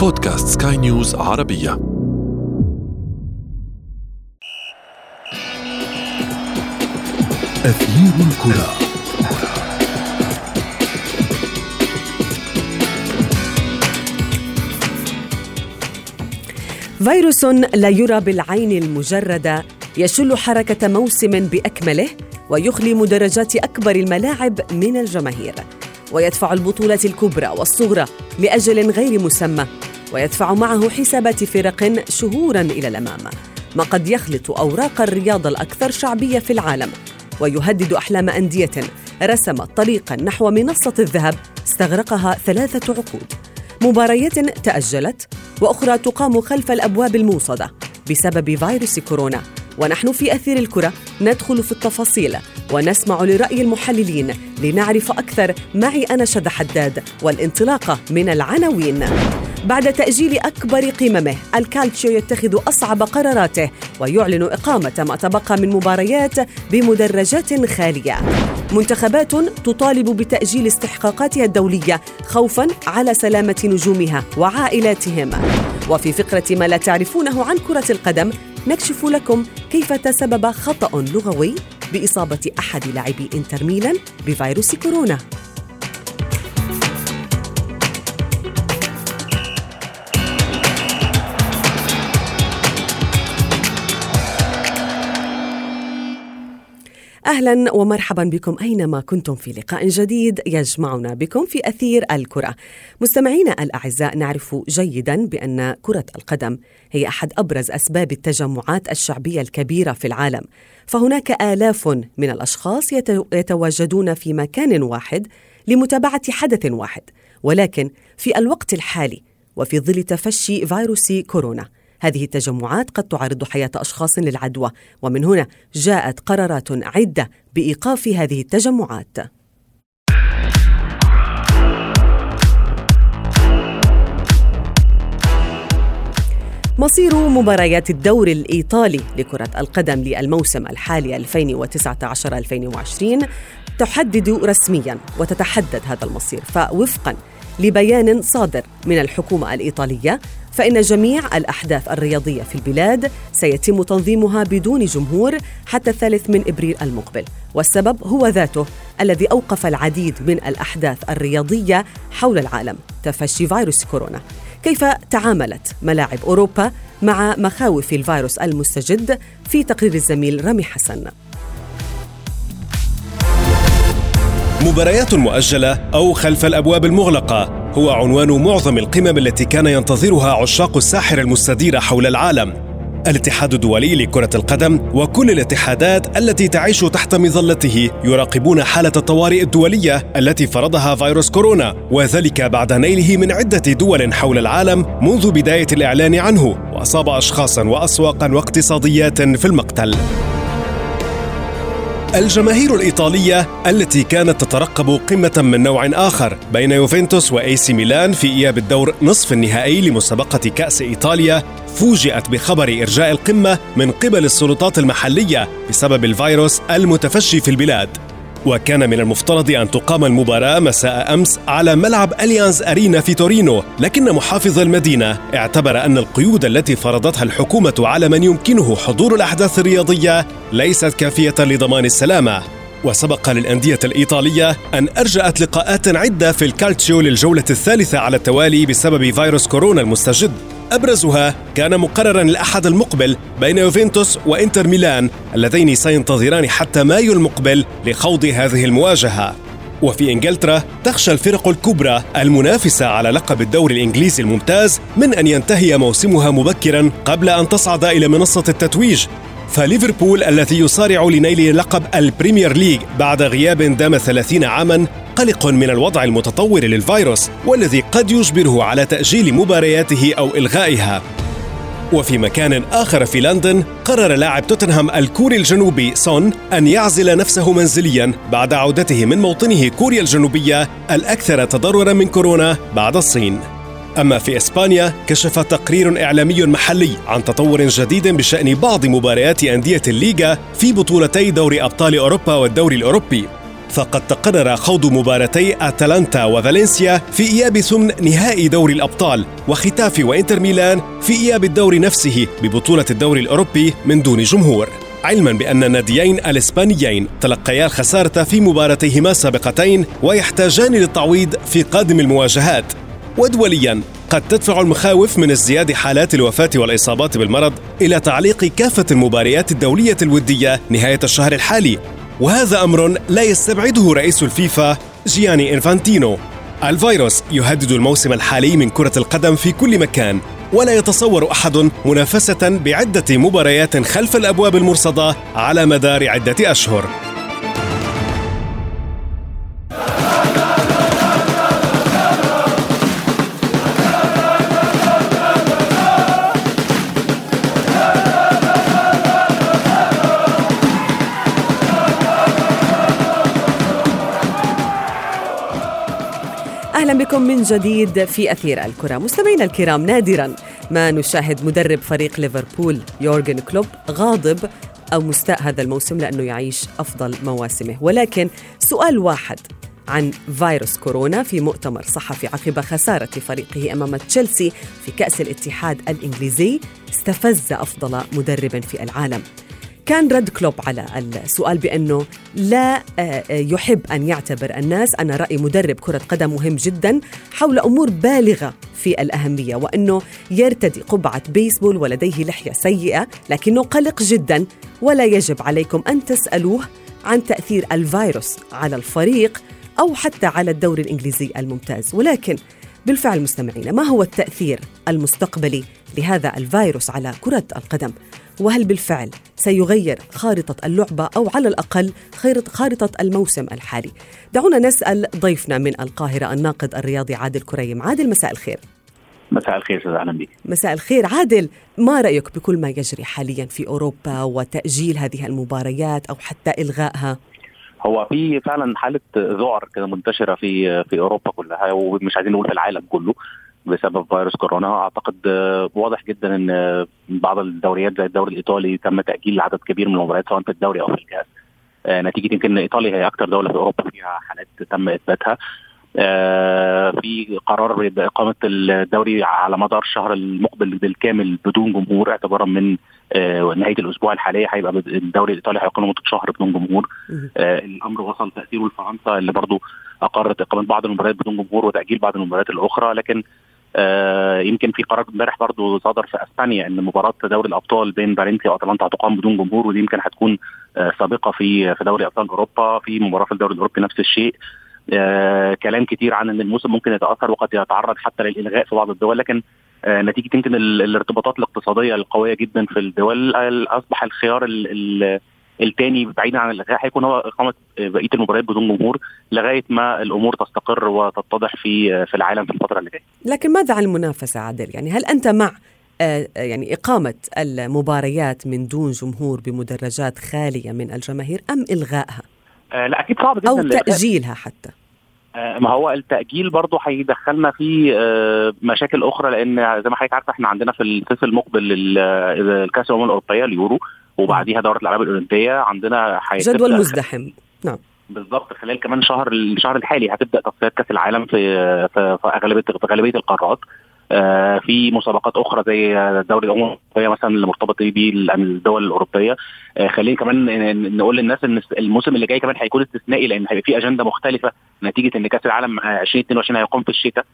بودكاست سكاي نيوز عربية. أثير الكرة. فيروس لا يرى بالعين المجردة يشل حركة موسم بأكمله ويخلي مدرجات أكبر الملاعب من الجماهير. ويدفع البطولات الكبرى والصغرى لأجل غير مسمى. ويدفع معه حسابات فرق شهورا إلى الأمام. ما قد يخلط أوراق الرياضه الأكثر شعبية في العالم ويهدد أحلام أندية رسمت طريقا نحو منصة الذهب استغرقها ثلاثة عقود. مباريات تأجلت وأخرى تقام خلف الأبواب الموصدة بسبب فيروس كورونا. ونحن في أثير الكرة ندخل في التفاصيل ونسمع لرأي المحللين لنعرف أكثر. معي أنا شذى حداد والانطلاقه من العناوين. بعد تأجيل أكبر قممه الكالتشيو يتخذ أصعب قراراته ويعلن إقامة ما تبقى من مباريات بمدرجات خالية. منتخبات تطالب بتأجيل استحقاقاتها الدولية خوفا على سلامة نجومها وعائلاتهم. وفي فقرة ما لا تعرفونه عن كرة القدم نكشف لكم كيف تسبب خطأ لغوي بإصابة أحد لاعبي إنتر ميلان بفيروس كورونا. أهلا ومرحبا بكم أينما كنتم في لقاء جديد يجمعنا بكم في أثير الكرة. مستمعينا الأعزاء نعرف جيدا بأن كرة القدم هي أحد أبرز أسباب التجمعات الشعبية الكبيرة في العالم، فهناك آلاف من الأشخاص يتواجدون في مكان واحد لمتابعة حدث واحد، ولكن في الوقت الحالي وفي ظل تفشي فيروس كورونا هذه التجمعات قد تعرض حياة أشخاص للعدوى ومن هنا جاءت قرارات عدة بإيقاف هذه التجمعات. مصير مباريات الدور الإيطالي لكرة القدم للموسم الحالي 2019-2020 تحدد رسميا وتتحدد هذا المصير فوفقا لبيان صادر من الحكومة الإيطالية فإن جميع الأحداث الرياضية في البلاد سيتم تنظيمها بدون جمهور حتى الثالث من إبريل المقبل. والسبب هو ذاته الذي أوقف العديد من الأحداث الرياضية حول العالم تفشي فيروس كورونا. كيف تعاملت ملاعب أوروبا مع مخاوف الفيروس المستجد؟ في تقرير الزميل رامي حسن. مباريات مؤجلة أو خلف الأبواب المغلقة. هو عنوان معظم القمم التي كان ينتظرها عشاق الساحر المستدير حول العالم. الاتحاد الدولي لكرة القدم وكل الاتحادات التي تعيش تحت مظلته يراقبون حالة الطوارئ الدولية التي فرضها فيروس كورونا وذلك بعد نيله من عدة دول حول العالم منذ بداية الإعلان عنه وأصاب أشخاصا وأسواقا واقتصاديات في المقتل. الجماهير الإيطالية التي كانت تترقب قمة من نوع آخر بين يوفنتوس وإي سي ميلان في إياب الدور نصف النهائي لمسابقة كأس إيطاليا فوجئت بخبر إرجاء القمة من قبل السلطات المحلية بسبب الفيروس المتفشي في البلاد. وكان من المفترض أن تقام المباراة مساء أمس على ملعب أليانز أرينا في تورينو لكن محافظ المدينة اعتبر أن القيود التي فرضتها الحكومة على من يمكنه حضور الأحداث الرياضية ليست كافية لضمان السلامة. وسبق للأندية الإيطالية أن أرجأت لقاءات عدة في الكالتشيو للجولة الثالثة على التوالي بسبب فيروس كورونا المستجد. أبرزها كان مقررا الأحد المقبل بين يوفنتوس وإنتر ميلان اللذين سينتظران حتى مايو المقبل لخوض هذه المواجهة. وفي إنجلترا تخشى الفرق الكبرى المنافسة على لقب الدوري الإنجليزي الممتاز من أن ينتهي موسمها مبكرا قبل أن تصعد إلى منصة التتويج. فليفربول الذي يصارع لنيل لقب البريمير ليج بعد غياب دام 30 عاما قلق من الوضع المتطور للفيروس والذي قد يجبره على تأجيل مبارياته أو إلغائها. وفي مكان آخر في لندن قرر لاعب توتنهام الكوري الجنوبي سون أن يعزل نفسه منزليا بعد عودته من موطنه كوريا الجنوبية الأكثر تضررا من كورونا بعد الصين. أما في إسبانيا كشف تقرير إعلامي محلي عن تطور جديد بشأن بعض مباريات أندية الليغا في بطولتي دوري أبطال أوروبا والدوري الأوروبي. فقد تقرر خوض مباراتي أتلانتا وفالنسيا في إياب ثمن نهائي دوري الأبطال وختاف وإنتر ميلان في إياب الدور نفسه ببطولة الدوري الأوروبي من دون جمهور. علما بأن الناديين الإسبانيين تلقيا الخسارة في مباراتيهما السابقتين ويحتاجان للتعويض في قادم المواجهات. ودوليا قد تدفع المخاوف من ازدياد حالات الوفاة والإصابات بالمرض إلى تعليق كافة المباريات الدولية الودية نهاية الشهر الحالي. وهذا أمر لا يستبعده رئيس الفيفا جياني إنفانتينو. الفيروس يهدد الموسم الحالي من كرة القدم في كل مكان ولا يتصور أحد منافسة بعدة مباريات خلف الأبواب المرصدة على مدار عدة أشهر. بكم من جديد في أثير الكرة. مستمعينا الكرام نادرا ما نشاهد مدرب فريق ليفربول يورجن كلوب غاضب أو مستاء هذا الموسم لأنه يعيش أفضل مواسمه. ولكن سؤال واحد عن فيروس كورونا في مؤتمر صحفي عقب خسارة فريقه أمام تشيلسي في كأس الاتحاد الإنجليزي استفز أفضل مدرب في العالم. كان رد كلوب على السؤال بأنه لا آه، يحب أن يعتبر الناس. أن رأي مدرب كرة قدم مهم جدا حول أمور بالغة في الأهمية وأنه يرتدي قبعة بيسبول ولديه لحية سيئة لكنه قلق جدا. ولا يجب عليكم أن تسألوه عن تأثير الفيروس على الفريق أو حتى على الدوري الإنجليزي الممتاز. ولكن بالفعل مستمعينا ما هو التأثير المستقبلي لهذا الفيروس على كرة القدم؟ وهل بالفعل سيغير خارطة اللعبة أو على الأقل خارطة الموسم الحالي؟ دعونا نسأل ضيفنا من القاهرة الناقد الرياضي عادل كريم. عادل مساء الخير. مساء الخير أستاذ أهلا بك مساء الخير. عادل ما رأيك بكل ما يجري حاليا في أوروبا وتأجيل هذه المباريات أو حتى إلغائها؟ هو في فعلا حالة ذعر كده منتشرة في في أوروبا كلها ومش عايزين نقول في العالم كله بسبب فيروس كورونا. أعتقد واضح جدا إن بعض الدوريات زي الدوري الإيطالي تم تأجيل عدد كبير من المباريات سواء في الدوري أو في الكأس. نتيجة يمكن إيطاليا هي أكثر دولة في أوروبا فيها حالات تم إثباتها. في قرار باقامه الدوري على مدار الشهر المقبل بالكامل بدون جمهور اعتبارا من نهاية الأسبوع الحالية هيبقى الدوري الإيطالي هيقام لمده شهر بدون جمهور. الأمر وصل تأثيره لفرنسا اللي برضه أقرت إقامة بعض المباريات بدون جمهور وتأجيل بعض المباريات الأخرى لكن آه يمكن في قرار امبارح برضه صدر في أسبانيا إن مباراة دوري الأبطال بين فالنسيا وأتلانتا هتقام بدون جمهور ودي يمكن هتكون آه سابقة في في دوري أبطال أوروبا في مباراة في الدوري الأوروبي نفس الشيء. آه كلام كتير عن إن الموسم ممكن يتأثر وقد يتعرض حتى للالغاء في بعض الدول لكن آه نتيجة يمكن الارتباطات الاقتصادية القوية جدا في الدول أصبح الخيار الثاني بعيدا عن الالغاء هيكون هو إقامة بقية المباريات بدون جمهور لغاية ما الأمور تستقر وتتضح في في العالم في الفترة اللي جاية. لكن ماذا عن المنافسة عادل؟ يعني هل أنت مع يعني إقامة المباريات من دون جمهور بمدرجات خالية من الجماهير أم إلغائها؟ آه لا أكيد صعب جدا أو تأجيلها حتى. آه ما هو التأجيل برضه هيدخلنا في آه مشاكل أخرى لأن زي ما حضرتك عارفة إحنا عندنا في الصيف المقبل الكأس الأمم الأوروبية اليورو وبعديها دورة الألعاب الأولمبية عندنا جدول مزدحم. نعم. بالظبط خلال كمان شهر الشهر الحالي هتبدأ تصفيات كأس العالم في في, في أغلبية في غالبيه القارات. في مسابقات أخرى زي دوري الامم الأوروبية مثلا اللي مرتبط بيه الدول الأوروبية. آه خلينا كمان نقول للناس إن الموسم اللي جاي كمان هيكون استثنائي لأن هيبقى في أجندة مختلفة. نتيجة إن كأس العالم 2022 هيقام في الشتاء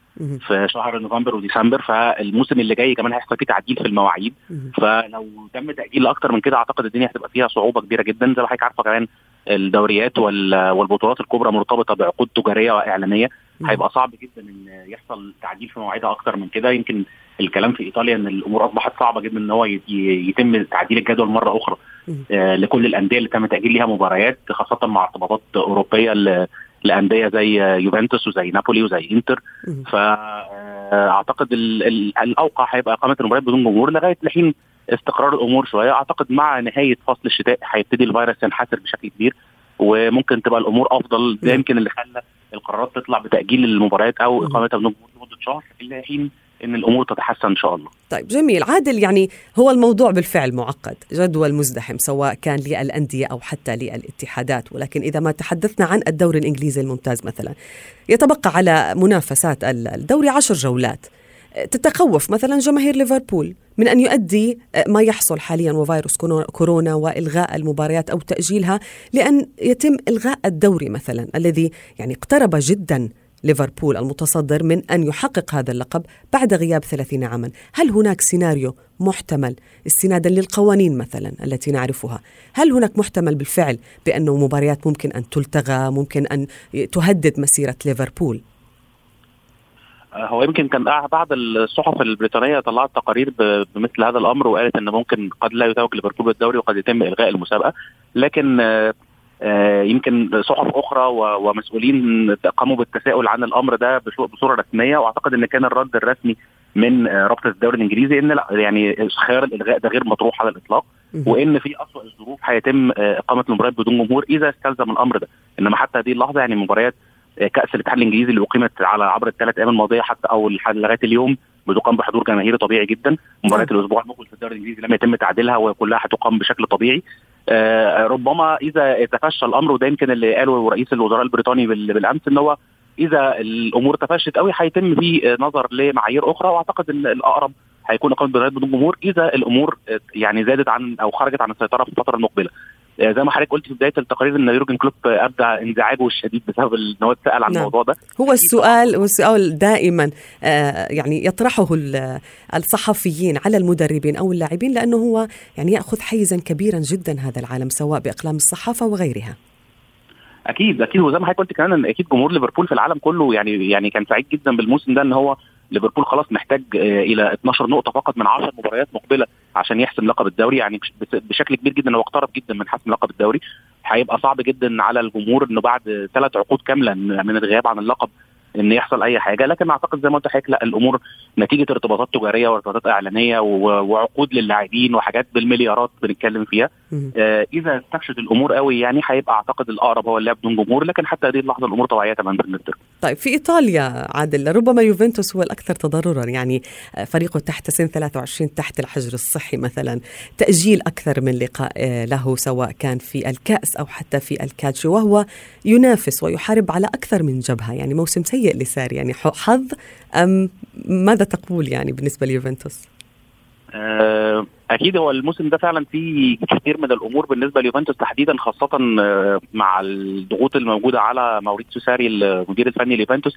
في شهر نوفمبر وديسمبر. فالموسم اللي جاي كمان هيحصل فيه تعديل في المواعيد. فلو تم تأجيل أكتر من كده أعتقد الدنيا هتبقى فيها صعوبة كبيرة جدا زي ما حضرتك عارفة كمان. الدوريات والبطولات الكبرى مرتبطة بعقود تجارية واعلانيه هيبقى صعب جدا إن يحصل تعديل في مواعيدها أكتر من كده. يمكن الكلام في إيطاليا إن الأمور أصبحت صعبة جدا إن هو يتم تعديل الجدول مرة أخرى. آه لكل الأندية اللي تم تأجيل ليها مباريات خاصة مع ارتباطات أوروبية لأندية زي يوفنتوس وزي نابولي وزي إنتر. فاعتقد الأوقع هيبقى إقامة المباريات بدون جمهور لغاية لحين استقرار الأمور شوية. أعتقد مع نهاية فصل الشتاء هيبتدي الفيروس ينحسر بشكل كبير وممكن تبقى الأمور أفضل. ده يمكن اللي خلى القرارات تطلع بتأجيل المباريات أو إقامتها جمهور لمده شهر إلى حين إن الأمور تتحسن إن شاء الله. طيب جميل. عادل يعني هو الموضوع بالفعل معقد جدول مزدحم سواء كان للأندية أو حتى للاتحادات. ولكن إذا ما تحدثنا عن الدوري الإنجليزي الممتاز مثلا يتبقى على منافسات الدوري عشر جولات. تتخوف. مثلا جماهير ليفربول من أن يؤدي ما يحصل حاليا وفيروس كورونا وإلغاء المباريات أو تأجيلها لأن يتم إلغاء الدوري مثلا الذي يعني اقترب جدا ليفربول المتصدر من أن يحقق هذا اللقب بعد غياب 30 عاما. هل هناك سيناريو محتمل؟ استنادا للقوانين مثلا التي نعرفها. هل هناك محتمل بالفعل بأنه مباريات ممكن أن تلتغى ممكن أن تهدد مسيرة ليفربول؟ آه، هو يمكن كان بعض الصحف البريطانية طلعت تقارير بمثل هذا الأمر وقالت إن ممكن قد لا يتوج ليفربول بالدوري وقد يتم إلغاء المسابقة. لكن آه، آه، يمكن صحف أخرى ومسؤولين قاموا بالتساؤل عن الأمر ده بصورة رسمية. وأعتقد إن كان الرد الرسمي من آه، رابطة الدوري الإنجليزي إن لا يعني خيار الإلغاء ده غير مطروح على الإطلاق. وإن في اسوء الظروف هيتم آه، إقامة المباريات بدون جمهور إذا استلزم الأمر ده. إنما حتى هذه اللحظة يعني مباريات كأس الاتحاد الإنجليزي اللي أقيمت على عبر الثلاث أيام الماضية حتى أو لغاية اليوم بتقام بحضور جماهيري طبيعي جدا مباريات نعم. الأسبوع المقبل في الدوري الإنجليزي لم يتم تعديلها وكلها هتقام بشكل طبيعي آه ربما إذا تفشى الأمر وده يمكن اللي قاله رئيس الوزراء البريطاني بالأمس إن هو إذا الأمور تفشت قوي هيتم في نظر لمعايير أخرى وأعتقد إن الأقرب هيكون اقامه بدون جمهور إذا الأمور يعني زادت عن أو خرجت عن السيطرة في الفترة المقبلة. آه، زي ما حضرتك قلت في بداية التقرير إن يورجن كلوب أبدى انزعاجه الشديد بسبب إن هو اتسأل عن نعم. الموضوع ده. هو السؤال والسؤال دائما آه، يعني يطرحه الصحفيين على المدربين أو اللاعبين لأنه هو يعني يأخذ حيزا كبيرا جدا هذا العالم سواء بإقلام الصحافة وغيرها. أكيد أكيد. وزي ما حضرتك قلت كمان ان أكيد جمهور ليفربول في العالم كله يعني يعني كان سعيد جدا بالموسم ده إن هو ليفربول خلاص محتاج آه، إلى 12 نقطة فقط من 10 مباريات مقبلة عشان يحسم لقب الدوري. يعني بشكل كبير جدا هو اقترب جدا من حسم لقب الدوري. هيبقى صعب جدا على الجمهور إنه بعد ثلاث عقود كاملة من الغياب عن اللقب إن يحصل أي حاجة. لكن أعتقد زي ما قلت حضرتك لا الأمور نتيجة ارتباطات تجارية وارتباطات إعلانية وعقود للاعبين وحاجات بالمليارات بنتكلم فيها. آه إذا استفشت الأمور قوي يعني هيبقى أعتقد الأقرب هو اللعب بدون جمهور. لكن حتى هذه اللحظة الأمور طبيعية تماما بالنسبة طيب في إيطاليا عادل ربما يوفنتوس هو الأكثر تضررا. يعني فريقه تحت سن 23 تحت الحجر الصحي مثلا. تأجيل أكثر من لقاء آه، له سواء كان في الكأس أو حتى في الكالتشيو وهو ينافس ويحارب على أكثر من جبهة. يعني موسم سيء لساري يعني حظ أم ماذا تقول يعني بالنسبة ليوفنتوس؟ آه، أكيد هو الموسم ده فعلا فيه كثير من الأمور بالنسبة ليوفنتوس تحديدا خاصة آه، مع الضغوط الموجودة على موريتسيو ساري المدير الفني ليوفنتوس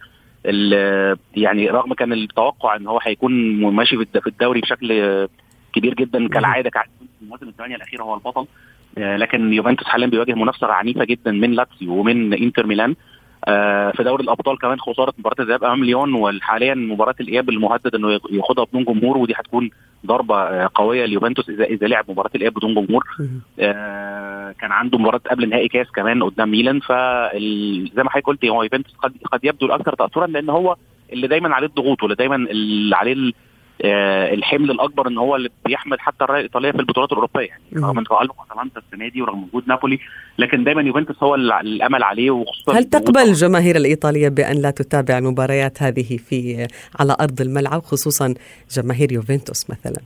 يعني رغم كان التوقع إن هو هيكون ماشي في الدوري بشكل كبير جدا كالعادة الموسم الثمانيه الأخيرة هو البطل آه، لكن يوفنتوس حاليا بيواجه منافسة عنيفة جدا من لاتسيو ومن إنتر ميلان في دوري الأبطال كمان خسارة مباراة الذهاب أمام ليون وحاليا مباراة الإياب المهدد إنه ياخدها بدون جمهور ودي هتكون ضربة آه، قوية ليوفنتوس اذا إذا لعب مباراة الإياب بدون جمهور. آه كان عنده مباراة قبل نهائي كاس كمان قدام ميلان فزي ما حضرتك قلت هو يوفنتوس قد قد يبدو الاكثر تاثرا لأن هو اللي دايما عليه الضغوط واللي دايما اللي عليه آه، الحمل الأكبر إن هو اللي بيحمل حتى الرايه الإيطالية في البطولات الأوروبية. يعني رغم إن تالق اتلانتا السنة دي ورغم وجود نابولي لكن دايما يوفنتوس هو الأمل عليه وخصوصا هل تقبل الجماهير الإيطالية بأن لا تتابع المباريات هذه في على أرض الملعب خصوصا جماهير يوفنتوس مثلا؟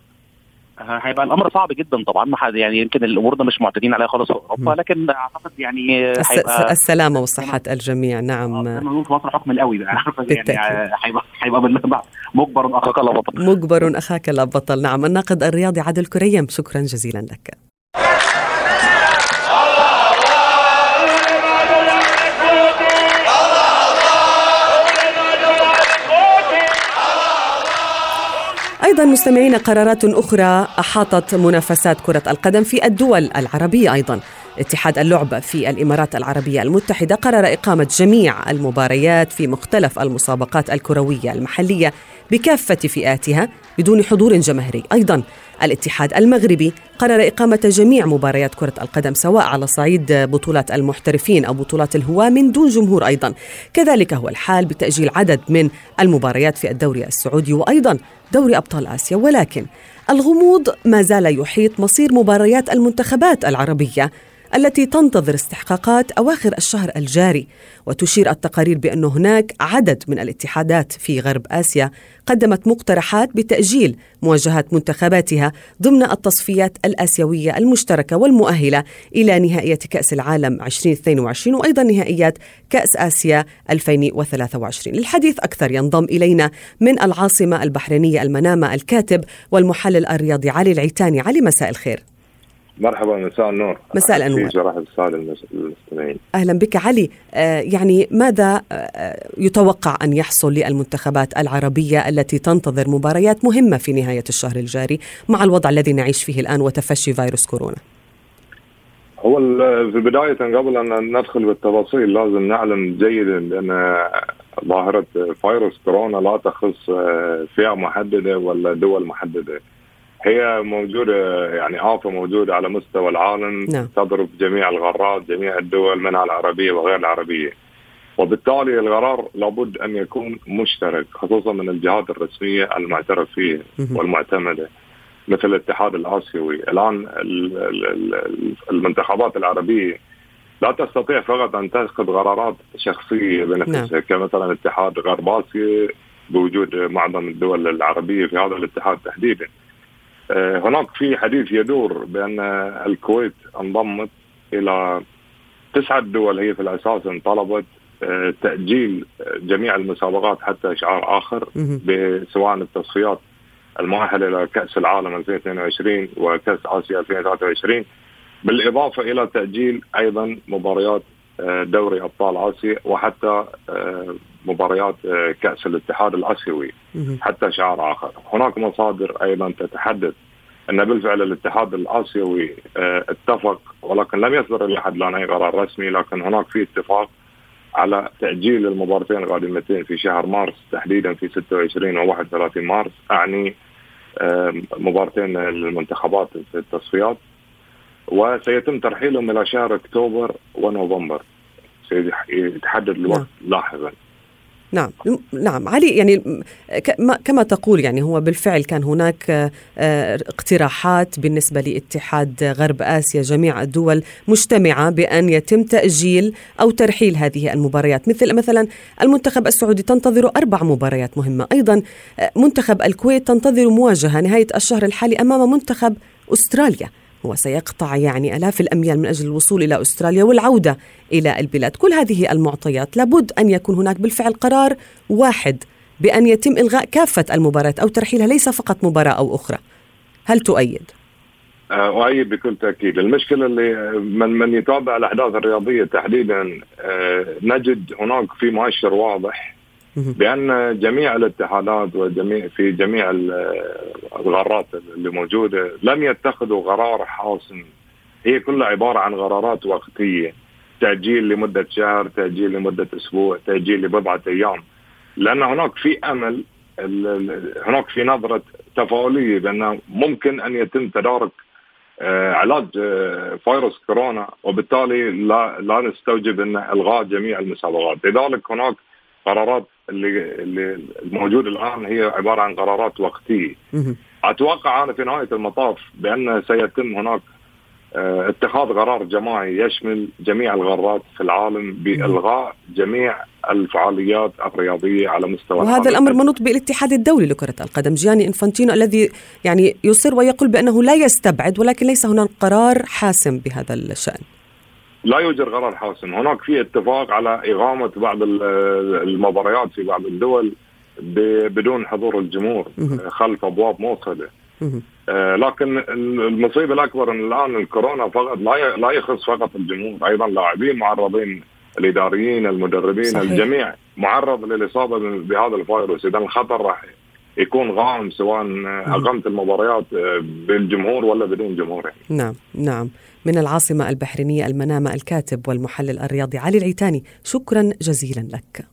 هيبقى الأمر صعب جدا طبعا. ما حد يعني يمكن الأمور ده مش معتادين عليها خالص في أوروبا لكن أعتقد يعني هيبقى السلامة وصحة الجميع. نعم. آه في مصر حكم القوي بقى. يعني هيبقى هيبقى مجبر أخاك لا بطل مجبر أخاك لا بطل نعم. الناقد الرياضي عادل كريم شكرا جزيلا لك. أيضا مستمعين قرارات أخرى أحاطت منافسات كرة القدم في الدول العربية أيضا. اتحاد اللعبة في الإمارات العربية المتحدة قرر إقامة جميع المباريات في مختلف المسابقات الكروية المحلية بكافة فئاتها بدون حضور جماهيري. أيضا الاتحاد المغربي قرر إقامة جميع مباريات كرة القدم سواء على صعيد بطولات المحترفين أو بطولات الهواة من دون جمهور أيضا. كذلك هو الحال بتأجيل عدد من المباريات في الدوري السعودي وأيضا دوري أبطال آسيا. ولكن الغموض ما زال يحيط مصير مباريات المنتخبات العربية التي تنتظر استحقاقات أواخر الشهر الجاري وتشير التقارير بأن هناك عدد من الاتحادات في غرب آسيا قدمت مقترحات بتأجيل مواجهة منتخباتها ضمن التصفيات الآسيوية المشتركة والمؤهلة إلى نهائية كأس العالم 2022 وأيضا نهائيات كأس آسيا 2023 للحديث أكثر ينضم إلينا من العاصمة البحرينية المنامة الكاتب والمحلل الرياضي علي العيتاني. علي مساء الخير. مرحبا مساء النور. مساء الانوار جراح الساده المستمعين. أهلا بك. علي آه يعني ماذا آه يتوقع أن يحصل للمنتخبات العربية التي تنتظر مباريات مهمة في نهاية الشهر الجاري مع الوضع الذي نعيش فيه الآن وتفشي فيروس كورونا؟ هو في بداية قبل أن ندخل بالتفاصيل لازم نعلم جيدا أن ظاهرة فيروس كورونا لا تخص فئة محددة ولا دول محددة. هي موجودة يعني آفة موجودة على مستوى العالم نعم. تضرب جميع الغارات جميع الدول منها العربية وغير العربية وبالتالي القرار لابد أن يكون مشترك خصوصا من الجهات الرسمية المعترف فيها مهم. والمعتمدة مثل الاتحاد الآسيوي الآن المنتخبات العربية لا تستطيع فقط أن تأخذ قرارات شخصية بنفسها كمثلا اتحاد غرب آسيا بوجود معظم الدول العربية في هذا الاتحاد تحديدا هناك في حديث يدور بأن الكويت انضمت إلى تسعة دول هي في الأساس طلبت تأجيل جميع المسابقات حتى اشعار آخر سواء التصفيات المؤهله إلى كأس العالم 2022 وكأس آسيا 2023 بالإضافة إلى تأجيل أيضا مباريات دوري أبطال آسيا وحتى مباريات كأس الاتحاد الآسيوي حتى شعار آخر، هناك مصادر أيضا تتحدث أن بالفعل الاتحاد الآسيوي اتفق ولكن لم يصدر إلى حد الان اي قرار رسمي لكن هناك في اتفاق على تأجيل المباراتين القادمتين في شهر مارس تحديدا في 26 و 31 مارس أعني مباراتين للمنتخبات في التصفيات. وسيتم ترحيلهم إلى شهر أكتوبر ونوفمبر. سيتحدد الوقت لاحقا. نعم. نعم. علي يعني كما تقول يعني هو بالفعل كان هناك اقتراحات بالنسبة لاتحاد غرب آسيا جميع الدول مجتمعة بأن يتم تأجيل أو ترحيل هذه المباريات. مثل مثلا المنتخب السعودي تنتظر أربع مباريات مهمة. أيضا منتخب الكويت تنتظر مواجهة نهاية الشهر الحالي أمام منتخب أستراليا. هو سيقطع يعني آلاف الأميال من أجل الوصول إلى أستراليا والعودة إلى البلاد، كل هذه المعطيات لابد أن يكون هناك بالفعل قرار واحد بأن يتم إلغاء كافة المباريات أو ترحيلها ليس فقط مباراة أو أخرى. هل تؤيد؟ أؤيد بكل تأكيد المشكلة اللي من, من يتابع الأحداث الرياضية تحديدا نجد هناك في مؤشر واضح بأن جميع الاتحادات وجميع في جميع القارات اللي موجودة لم يتخذوا قرار حاسم هي كلها عبارة عن قرارات وقتية. تأجيل لمدة شهر تأجيل لمدة أسبوع تأجيل لبضعة أيام. لأن هناك في أمل هناك في نظرة تفاؤليه بأن ممكن أن يتم تدارك علاج فيروس كورونا وبالتالي لا لا نستوجب أن إلغاء جميع المسابقات. لذلك هناك قرارات اللي اللي الموجوده الآن هي عبارة عن قرارات وقتية. أتوقع أنا في نهاية المطاف بأن سيتم هناك اتخاذ قرار جماعي يشمل جميع القارات في العالم بإلغاء جميع الفعاليات الرياضية على مستوى وهذا الأمر منوط بالاتحاد الدولي لكرة القدم جياني إنفانتينو الذي يعني يصر ويقول بأنه لا يستبعد ولكن ليس هناك قرار حاسم بهذا الشأن. لا يوجد قرار حاسم. هناك في اتفاق على إقامة بعض المباريات في بعض الدول بدون حضور الجمهور خلف أبواب موصلة. لكن المصيبة الأكبر أن الآن الكورونا فقط لا لا يخص فقط الجمهور أيضا لاعبين معرضين الإداريين المدربين صحيح. الجميع معرض للإصابة بهذا الفيروس. إذا الخطر راح يكون غام سواء أقمت المباريات بالجمهور ولا بدون جمهور. نعم نعم. من العاصمة البحرينية المنامة الكاتب والمحلل الرياضي علي العيتاني شكرا جزيلا لك.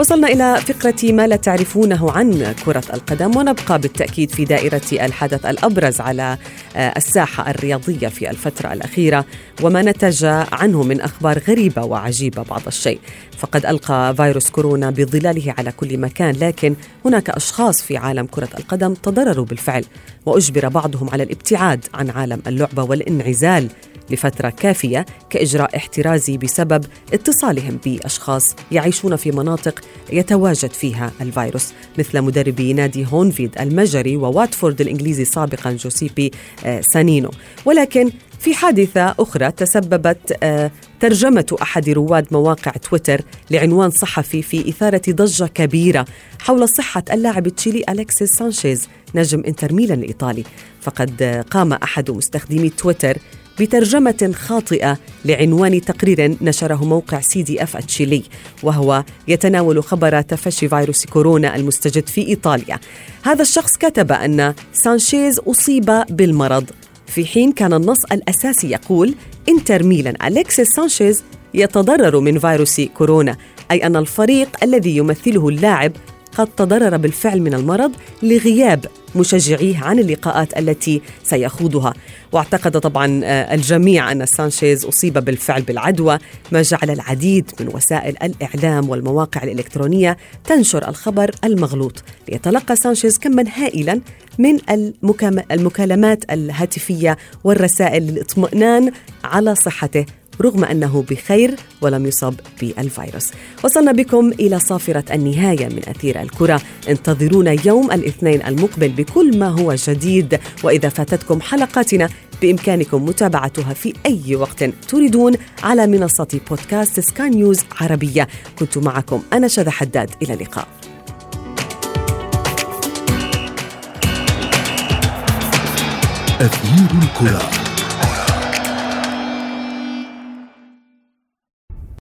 وصلنا إلى فقرة ما لا تعرفونه عن كرة القدم ونبقى بالتأكيد في دائرة الحدث الأبرز على آه، الساحة الرياضية في الفترة الأخيرة وما نتج عنه من أخبار غريبة وعجيبة بعض الشيء. فقد ألقى فيروس كورونا بظلاله على كل مكان لكن هناك أشخاص في عالم كرة القدم تضرروا بالفعل وأجبر بعضهم على الابتعاد عن عالم اللعبة والانعزال لفترة كافية كإجراء احترازي بسبب اتصالهم بأشخاص يعيشون في مناطق يتواجد فيها الفيروس مثل مدربي نادي هونفيد المجري وواتفورد الإنجليزي سابقا جوسيبي آه، سانينو. ولكن في حادثة أخرى تسببت آه، ترجمة أحد رواد مواقع تويتر لعنوان صحفي في إثارة ضجة كبيرة حول صحة اللاعب التشيلي أليكسيس سانشيز نجم إنتر ميلان الإيطالي. فقد قام أحد مستخدمي تويتر بترجمة خاطئة لعنوان تقرير نشره موقع سي دي إف التشيلي وهو يتناول خبر تفشي فيروس كورونا المستجد في إيطاليا. هذا الشخص كتب أن سانشيز أصيب بالمرض في حين كان النص الأساسي يقول انتر ميلان أليكسيس سانشيز يتضرر من فيروس كورونا أي أن الفريق الذي يمثله اللاعب قد تضرر بالفعل من المرض لغياب مشجعيه عن اللقاءات التي سيخوضها. واعتقد طبعا آه، الجميع أن سانشيز أصيب بالفعل بالعدوى. ما جعل العديد من وسائل الإعلام والمواقع الإلكترونية تنشر الخبر المغلوط. ليتلقى سانشيز كما هائلا من المكالمات الهاتفية والرسائل للاطمئنان على صحته. رغم أنه بخير ولم يصب بالفيروس. وصلنا بكم إلى صافرة النهاية من أثير الكرة. انتظرونا يوم الاثنين المقبل بكل ما هو جديد. وإذا فاتتكم حلقاتنا بإمكانكم متابعتها في أي وقت تريدون على منصة بودكاست سكاي نيوز عربية. كنت معكم أنا شذى حداد. إلى اللقاء. أثير الكرة.